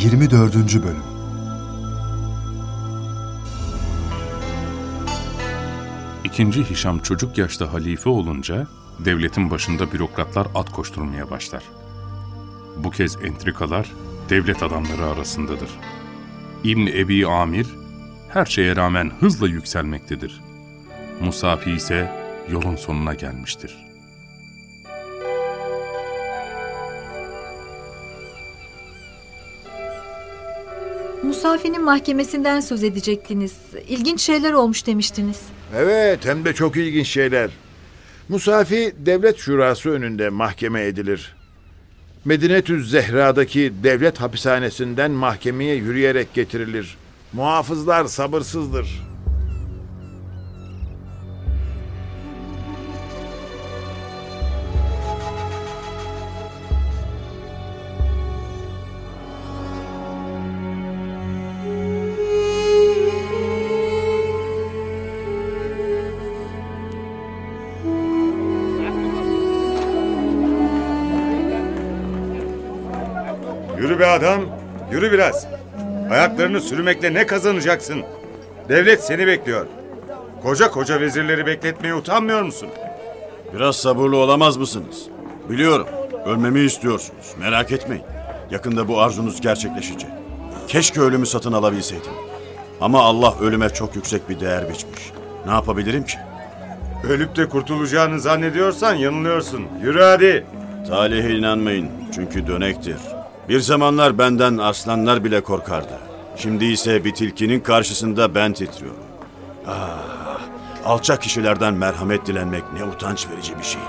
24. Bölüm İkinci Hişam çocuk yaşta halife olunca devletin başında bürokratlar at koşturmaya başlar. Bu kez entrikalar devlet adamları arasındadır. İbn Ebi Amir her şeye rağmen hızla yükselmektedir. Musafi ise yolun sonuna gelmiştir. Musafi'nin mahkemesinden söz edecektiniz. İlginç şeyler olmuş demiştiniz. Evet hem de çok ilginç şeyler. Musafi devlet şurası önünde mahkeme edilir. Medinetüz Zehra'daki devlet hapishanesinden mahkemeye yürüyerek getirilir. Muhafızlar sabırsızdır. Be adam, yürü biraz. Ayaklarını sürmekle ne kazanacaksın? Devlet seni bekliyor. Koca koca vezirleri bekletmeye utanmıyor musun? Biraz sabırlı olamaz mısınız? Biliyorum. Ölmemi istiyorsunuz. Merak etmeyin. Yakında bu arzunuz gerçekleşecek. Keşke ölümü satın alabilseydim. Ama Allah ölüme çok yüksek bir değer biçmiş. Ne yapabilirim ki? Ölüp de kurtulacağını zannediyorsan yanılıyorsun. Yürü hadi. Talihe inanmayın çünkü dönektir. Bir zamanlar benden aslanlar bile korkardı. Şimdi ise bir tilkinin karşısında ben titriyorum. Ah, alçak kişilerden merhamet dilenmek ne utanç verici bir şey.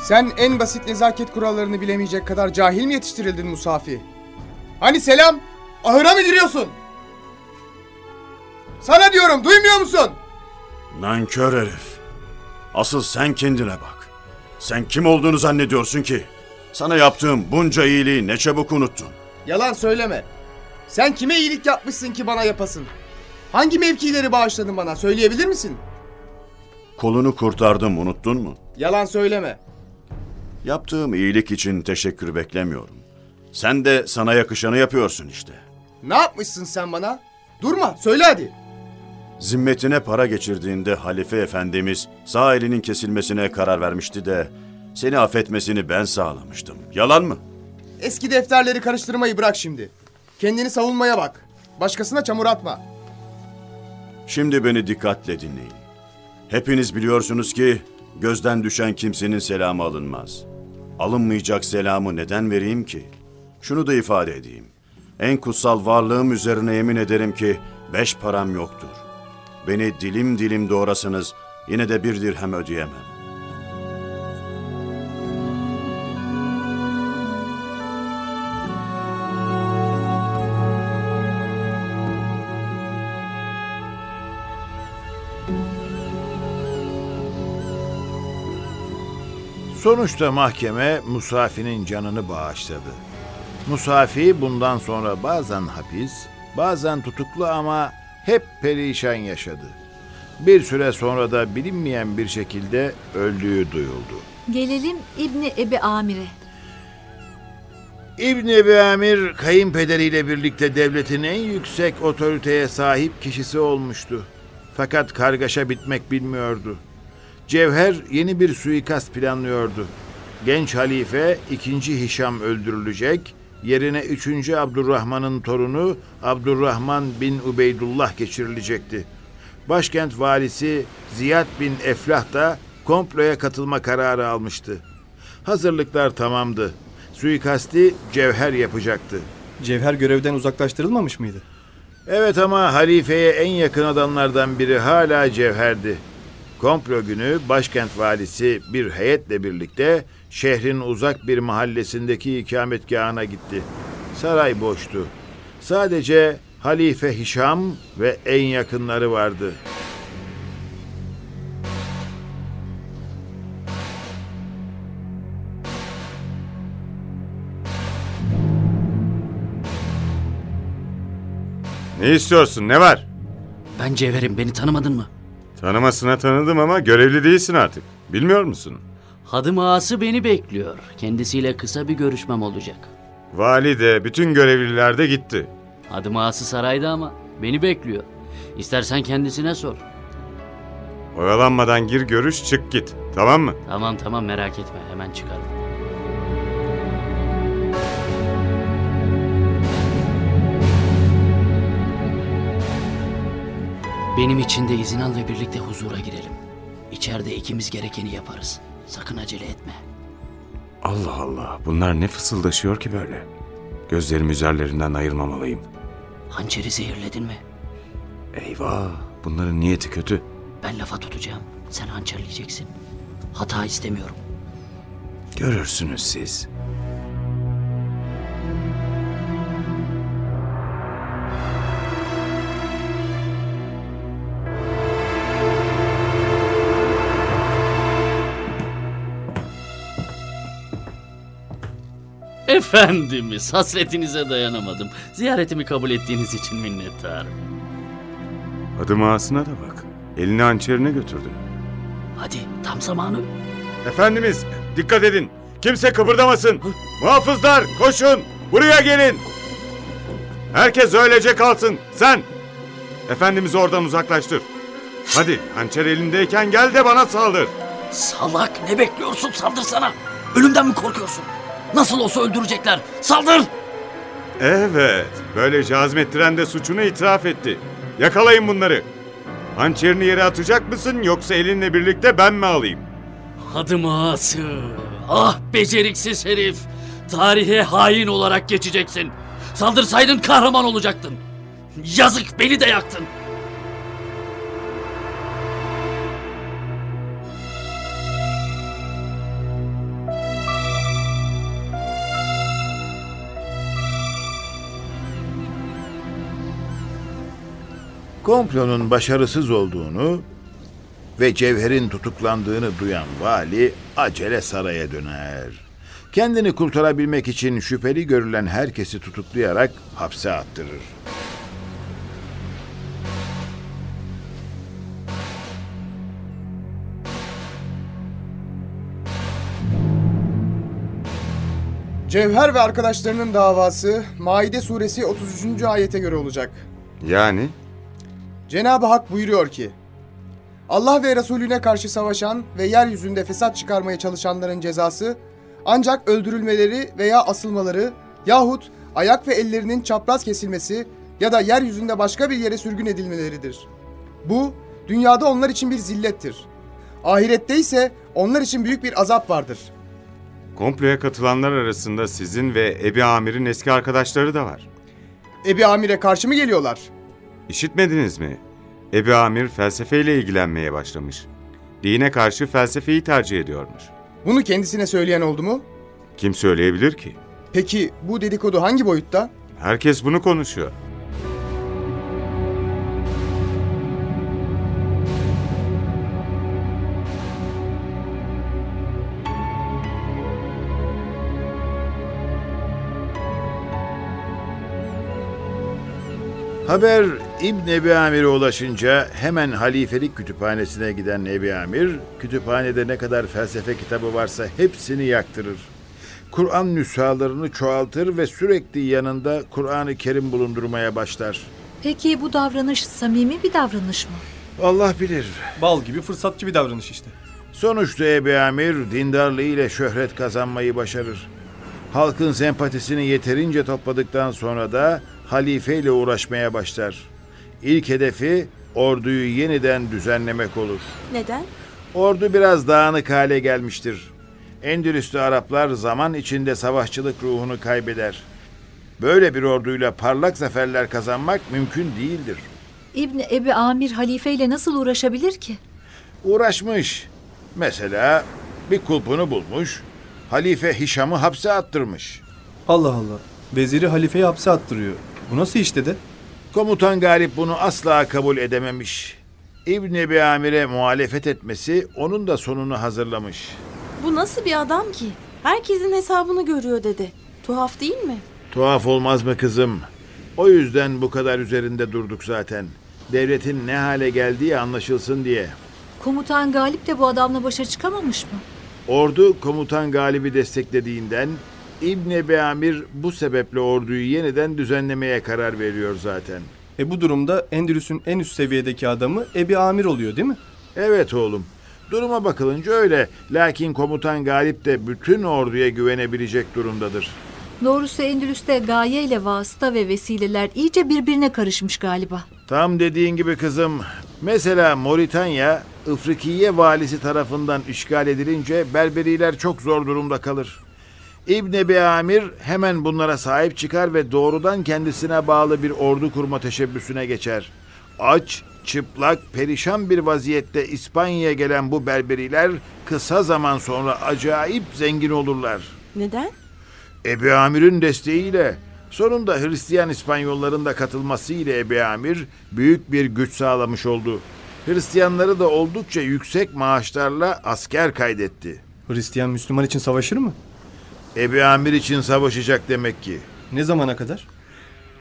Sen en basit nezaket kurallarını bilemeyecek kadar cahil mi yetiştirildin Musafi? Hani selam? Ahıra mı giriyorsun? Diyorum duymuyor musun? Nankör herif. Asıl sen kendine bak. Sen kim olduğunu zannediyorsun ki? Sana yaptığım bunca iyiliği ne çabuk unuttun. Yalan söyleme. Sen kime iyilik yapmışsın ki bana yapasın? Hangi mevkileri bağışladın bana söyleyebilir misin? Kolunu kurtardım unuttun mu? Yalan söyleme. Yaptığım iyilik için teşekkür beklemiyorum. Sen de sana yakışanı yapıyorsun işte. Ne yapmışsın sen bana? Durma söyle hadi. Zimmetine para geçirdiğinde halife efendimiz sağ elinin kesilmesine karar vermişti de seni affetmesini ben sağlamıştım. Yalan mı? Eski defterleri karıştırmayı bırak şimdi. Kendini savunmaya bak. Başkasına çamur atma. Şimdi beni dikkatle dinleyin. Hepiniz biliyorsunuz ki gözden düşen kimsenin selamı alınmaz. Alınmayacak selamı neden vereyim ki? Şunu da ifade edeyim. En kutsal varlığım üzerine yemin ederim ki beş param yoktur. Beni dilim dilim doğrasanız yine de bir dirhem ödeyemem. Sonuçta mahkeme Musafi'nin canını bağışladı. Musafi bundan sonra bazen hapis, bazen tutuklu ama hep perişan yaşadı. Bir süre sonra da bilinmeyen bir şekilde öldüğü duyuldu. Gelelim İbni Ebi Amir'e. İbn Ebi Amir kayınpederiyle birlikte devletin en yüksek otoriteye sahip kişisi olmuştu. Fakat kargaşa bitmek bilmiyordu. Cevher yeni bir suikast planlıyordu. Genç halife 2. Hişam öldürülecek, yerine 3. Abdurrahman'ın torunu Abdurrahman bin Ubeydullah geçirilecekti. Başkent valisi Ziyad bin Eflah da komploya katılma kararı almıştı. Hazırlıklar tamamdı. Suikasti Cevher yapacaktı. Cevher görevden uzaklaştırılmamış mıydı? Evet ama halifeye en yakın adamlardan biri hala Cevher'di. Komplo günü başkent valisi bir heyetle birlikte şehrin uzak bir mahallesindeki ikametgahına gitti. Saray boştu. Sadece Halife Hişam ve en yakınları vardı. Ne istiyorsun? Ne var? Ben Cevher'im beni tanımadın mı? Tanımasına tanıdım ama görevli değilsin artık. Bilmiyor musun? Hadım ağası beni bekliyor. Kendisiyle kısa bir görüşmem olacak. Vali de bütün görevliler de gitti. Hadım ağası sarayda ama beni bekliyor. İstersen kendisine sor. Oyalanmadan gir görüş çık git. Tamam mı? Tamam tamam merak etme hemen çıkarım. Benim için de izin al ve birlikte huzura girelim. İçeride ikimiz gerekeni yaparız. Sakın acele etme. Allah Allah. Bunlar ne fısıldaşıyor ki böyle? Gözlerimi üzerlerinden ayırmamalıyım. Hançeri zehirledin mi? Eyvah. Bunların niyeti kötü. Ben lafa tutacağım. Sen hançerleyeceksin. Hata istemiyorum. Görürsünüz siz. Efendimiz hasretinize dayanamadım. Ziyaretimi kabul ettiğiniz için minnettarım. Adım ağasına da bak. Elini hançerine götürdü. Hadi tam zamanı. Efendimiz dikkat edin. Kimse kıpırdamasın. Muhafızlar koşun. Buraya gelin. Herkes öylece kalsın. Sen. Efendimizi oradan uzaklaştır. Hadi hançer elindeyken gel de bana saldır. Salak ne bekliyorsun saldırsana. Ölümden mi korkuyorsun? Nasıl olsa öldürecekler. Saldır! Evet. Böylece azmettiren de suçunu itiraf etti. Yakalayın bunları. Hançerini yere atacak mısın yoksa elinle birlikte ben mi alayım? Adım ağası. Ah beceriksiz herif. Tarihe hain olarak geçeceksin. Saldırsaydın kahraman olacaktın. Yazık beni de yaktın. Komplonun başarısız olduğunu ve Cevher'in tutuklandığını duyan vali acele saraya döner. Kendini kurtarabilmek için şüpheli görülen herkesi tutuklayarak hapse attırır. Cevher ve arkadaşlarının davası Maide suresi 33. ayete göre olacak. Yani? Cenab-ı Hak buyuruyor ki, Allah ve Resulüne karşı savaşan ve yeryüzünde fesat çıkarmaya çalışanların cezası ancak öldürülmeleri veya asılmaları yahut ayak ve ellerinin çapraz kesilmesi ya da yeryüzünde başka bir yere sürgün edilmeleridir. Bu, dünyada onlar için bir zillettir. Ahirette ise onlar için büyük bir azap vardır. Komploya katılanlar arasında sizin ve Ebi Amir'in eski arkadaşları da var. Ebi Amir'e karşı mı geliyorlar? İşitmediniz mi? Ebi Amir felsefeyle ilgilenmeye başlamış. Dine karşı felsefeyi tercih ediyormuş. Bunu kendisine söyleyen oldu mu? Kim söyleyebilir ki? Peki bu dedikodu hangi boyutta? Herkes bunu konuşuyor. Haber İbn Ebi Amir'e ulaşınca hemen halifelik kütüphanesine giden Ebi Amir, kütüphanede ne kadar felsefe kitabı varsa hepsini yaktırır. Kur'an nüshalarını çoğaltır ve sürekli yanında Kur'an-ı Kerim bulundurmaya başlar. Peki bu davranış samimi bir davranış mı? Allah bilir. Bal gibi fırsatçı bir davranış işte. Sonuçta Ebi Amir dindarlığı ile şöhret kazanmayı başarır. Halkın sempatisini yeterince topladıktan sonra da halifeyle uğraşmaya başlar. İlk hedefi orduyu yeniden düzenlemek olur. Neden? Ordu biraz dağınık hale gelmiştir. Endülüslü Araplar zaman içinde savaşçılık ruhunu kaybeder. Böyle bir orduyla parlak zaferler kazanmak mümkün değildir. İbn Ebi Amir halifeyle nasıl uğraşabilir ki? Uğraşmış. Mesela bir kulpunu bulmuş, halife Hişam'ı hapse attırmış. Allah Allah. Veziri halifeyi hapse attırıyor. Bu nasıl iş dedi? Komutan Galip bunu asla kabul edememiş. İbn Ebi Amir'e muhalefet etmesi onun da sonunu hazırlamış. Bu nasıl bir adam ki? Herkesin hesabını görüyor dedi. Tuhaf değil mi? Tuhaf olmaz mı kızım? O yüzden bu kadar üzerinde durduk zaten. Devletin ne hale geldiği anlaşılsın diye. Komutan Galip de bu adamla başa çıkamamış mı? Ordu komutan Galip'i desteklediğinden İbn Ebi Amir bu sebeple orduyu yeniden düzenlemeye karar veriyor zaten. E bu durumda Endülüs'ün en üst seviyedeki adamı Ebi Amir oluyor değil mi? Evet oğlum. Duruma bakılınca öyle. Lakin komutan Galip de bütün orduya güvenebilecek durumdadır. Doğrusu Endülüs'te gaye ile vasıta ve vesileler iyice birbirine karışmış galiba. Tam dediğin gibi kızım. Mesela Moritanya, Ifrikiye valisi tarafından işgal edilince Berberiler çok zor durumda kalır. İbn Ebi Amir hemen bunlara sahip çıkar ve doğrudan kendisine bağlı bir ordu kurma teşebbüsüne geçer. Aç, çıplak, perişan bir vaziyette İspanya'ya gelen bu Berberiler kısa zaman sonra acayip zengin olurlar. Neden? Ebu Amir'in desteğiyle sonunda Hristiyan İspanyolların da katılmasıyla Ebu Amir büyük bir güç sağlamış oldu. Hristiyanları da oldukça yüksek maaşlarla asker kaydetti. Hristiyan Müslüman için savaşır mı? Ebu Amir için savaşacak demek ki. Ne zamana kadar?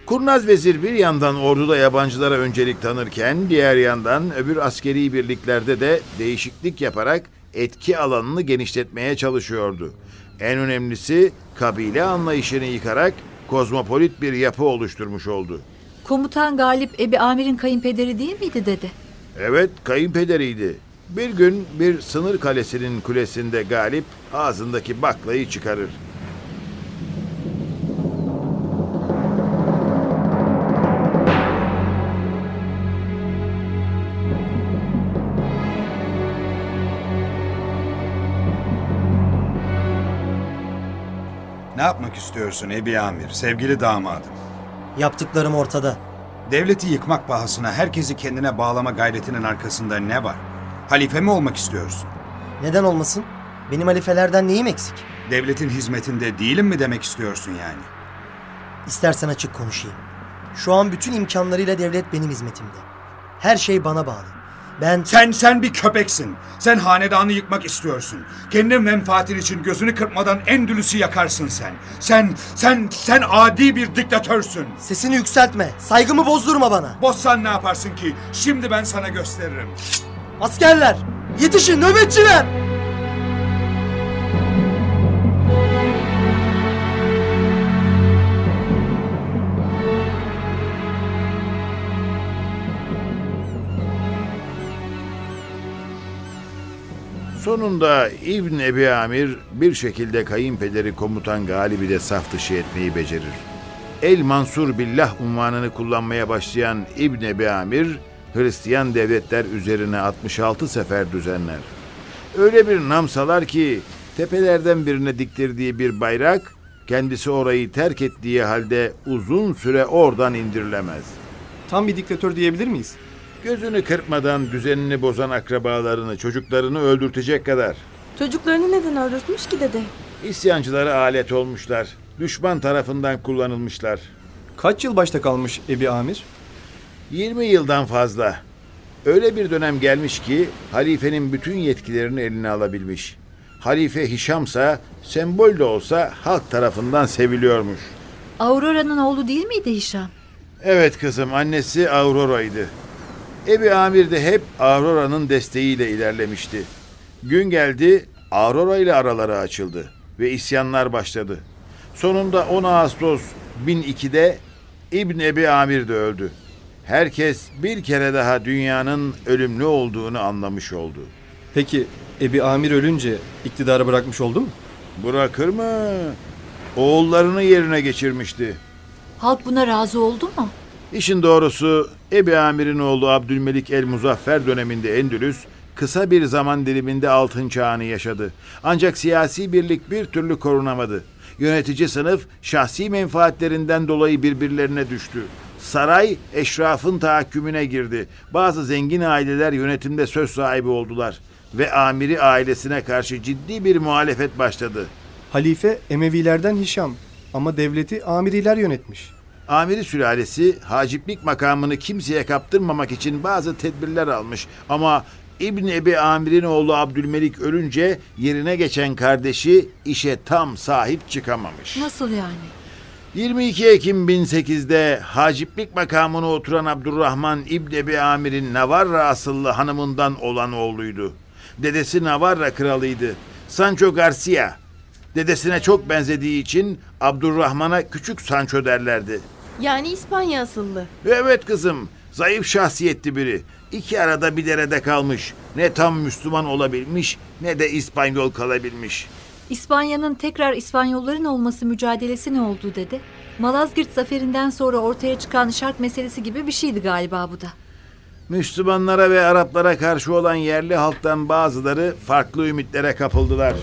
Kurnaz vezir bir yandan orduda yabancılara öncelik tanırken diğer yandan öbür askeri birliklerde de değişiklik yaparak etki alanını genişletmeye çalışıyordu. En önemlisi kabile anlayışını yıkarak kozmopolit bir yapı oluşturmuş oldu. Komutan Galip Ebi Amir'in kayınpederi değil miydi dede? Evet, kayınpederiydi. Bir gün bir sınır kalesinin kulesinde Galip ağzındaki baklayı çıkarır. Ne yapmak istiyorsun Ebi Amir, sevgili damadım? Yaptıklarım ortada. Devleti yıkmak pahasına herkesi kendine bağlama gayretinin arkasında ne var? Halife mi olmak istiyorsun? Neden olmasın? Benim halifelerden neyim eksik? Devletin hizmetinde değilim mi demek istiyorsun yani? İstersen açık konuşayım. Şu an bütün imkanlarıyla devlet benim hizmetimde. Her şey bana bağlı. Ben... Sen sen bir köpeksin. Sen hanedanı yıkmak istiyorsun. Kendi menfaatin için gözünü kırpmadan Endülüs'ü yakarsın sen. Sen, sen, sen adi bir diktatörsün. Sesini yükseltme. Saygımı bozdurma bana. Bozsan ne yaparsın ki? Şimdi ben sana gösteririm. Askerler! Yetişin nöbetçiler! Sonunda İbn Ebi Amir bir şekilde kayınpederi komutan Galip'i de saf dışı etmeyi becerir. El Mansur Billah unvanını kullanmaya başlayan İbn Ebi Amir, Hristiyan devletler üzerine 66 sefer düzenler. Öyle bir nam salar ki tepelerden birine diktirdiği bir bayrak kendisi orayı terk ettiği halde uzun süre oradan indirilemez. Tam bir diktatör diyebilir miyiz? Gözünü kırpmadan düzenini bozan akrabalarını, çocuklarını öldürtecek kadar. Çocuklarını neden öldürtmüş ki dede? İsyancılara alet olmuşlar. Düşman tarafından kullanılmışlar. Kaç yıl başta kalmış Ebi Amir? 20 yıldan fazla. Öyle bir dönem gelmiş ki halifenin bütün yetkilerini eline alabilmiş. Halife Hişamsa sembol de olsa halk tarafından seviliyormuş. Aurora'nın oğlu değil miydi Hişam? Evet kızım annesi Aurora'ydı. Ebi Amir de hep Aurora'nın desteğiyle ilerlemişti. Gün geldi Aurora ile araları açıldı ve isyanlar başladı. Sonunda 10 Ağustos 1002'de İbn Ebi Amir de öldü. Herkes bir kere daha dünyanın ölümlü olduğunu anlamış oldu. Peki Ebi Amir ölünce iktidarı bırakmış oldu mu? Bırakır mı? Oğullarını yerine geçirmişti. Halk buna razı oldu mu? İşin doğrusu Ebi Amir'in oğlu Abdülmelik el Muzaffer döneminde Endülüs kısa bir zaman diliminde altın çağını yaşadı. Ancak siyasi birlik bir türlü korunamadı. Yönetici sınıf şahsi menfaatlerinden dolayı birbirlerine düştü. Saray eşrafın tahakkümüne girdi. Bazı zengin aileler yönetimde söz sahibi oldular ve amiri ailesine karşı ciddi bir muhalefet başladı. Halife Emevilerden Hişam ama devleti Amiriler yönetmiş. Amiri sülalesi haciplik makamını kimseye kaptırmamak için bazı tedbirler almış ama İbn Ebi Amir'in oğlu Abdülmelik ölünce yerine geçen kardeşi işe tam sahip çıkamamış. Nasıl yani? 22 Ekim 1008'de haciplik makamına oturan Abdurrahman İbn-i Amir'in Navarra asıllı hanımından olan oğluydu. Dedesi Navarra kralıydı. Sancho Garcia. Dedesine çok benzediği için Abdurrahman'a küçük Sancho derlerdi. Yani İspanya asıllı. Evet kızım, zayıf şahsiyetli biri. İki arada bir derede kalmış. Ne tam Müslüman olabilmiş ne de İspanyol kalabilmiş. İspanya'nın tekrar İspanyolların olması mücadelesi ne oldu dede? Malazgirt zaferinden sonra ortaya çıkan şark meselesi gibi bir şeydi galiba bu da. Müslümanlara ve Araplara karşı olan yerli halktan bazıları farklı ümitlere kapıldılar.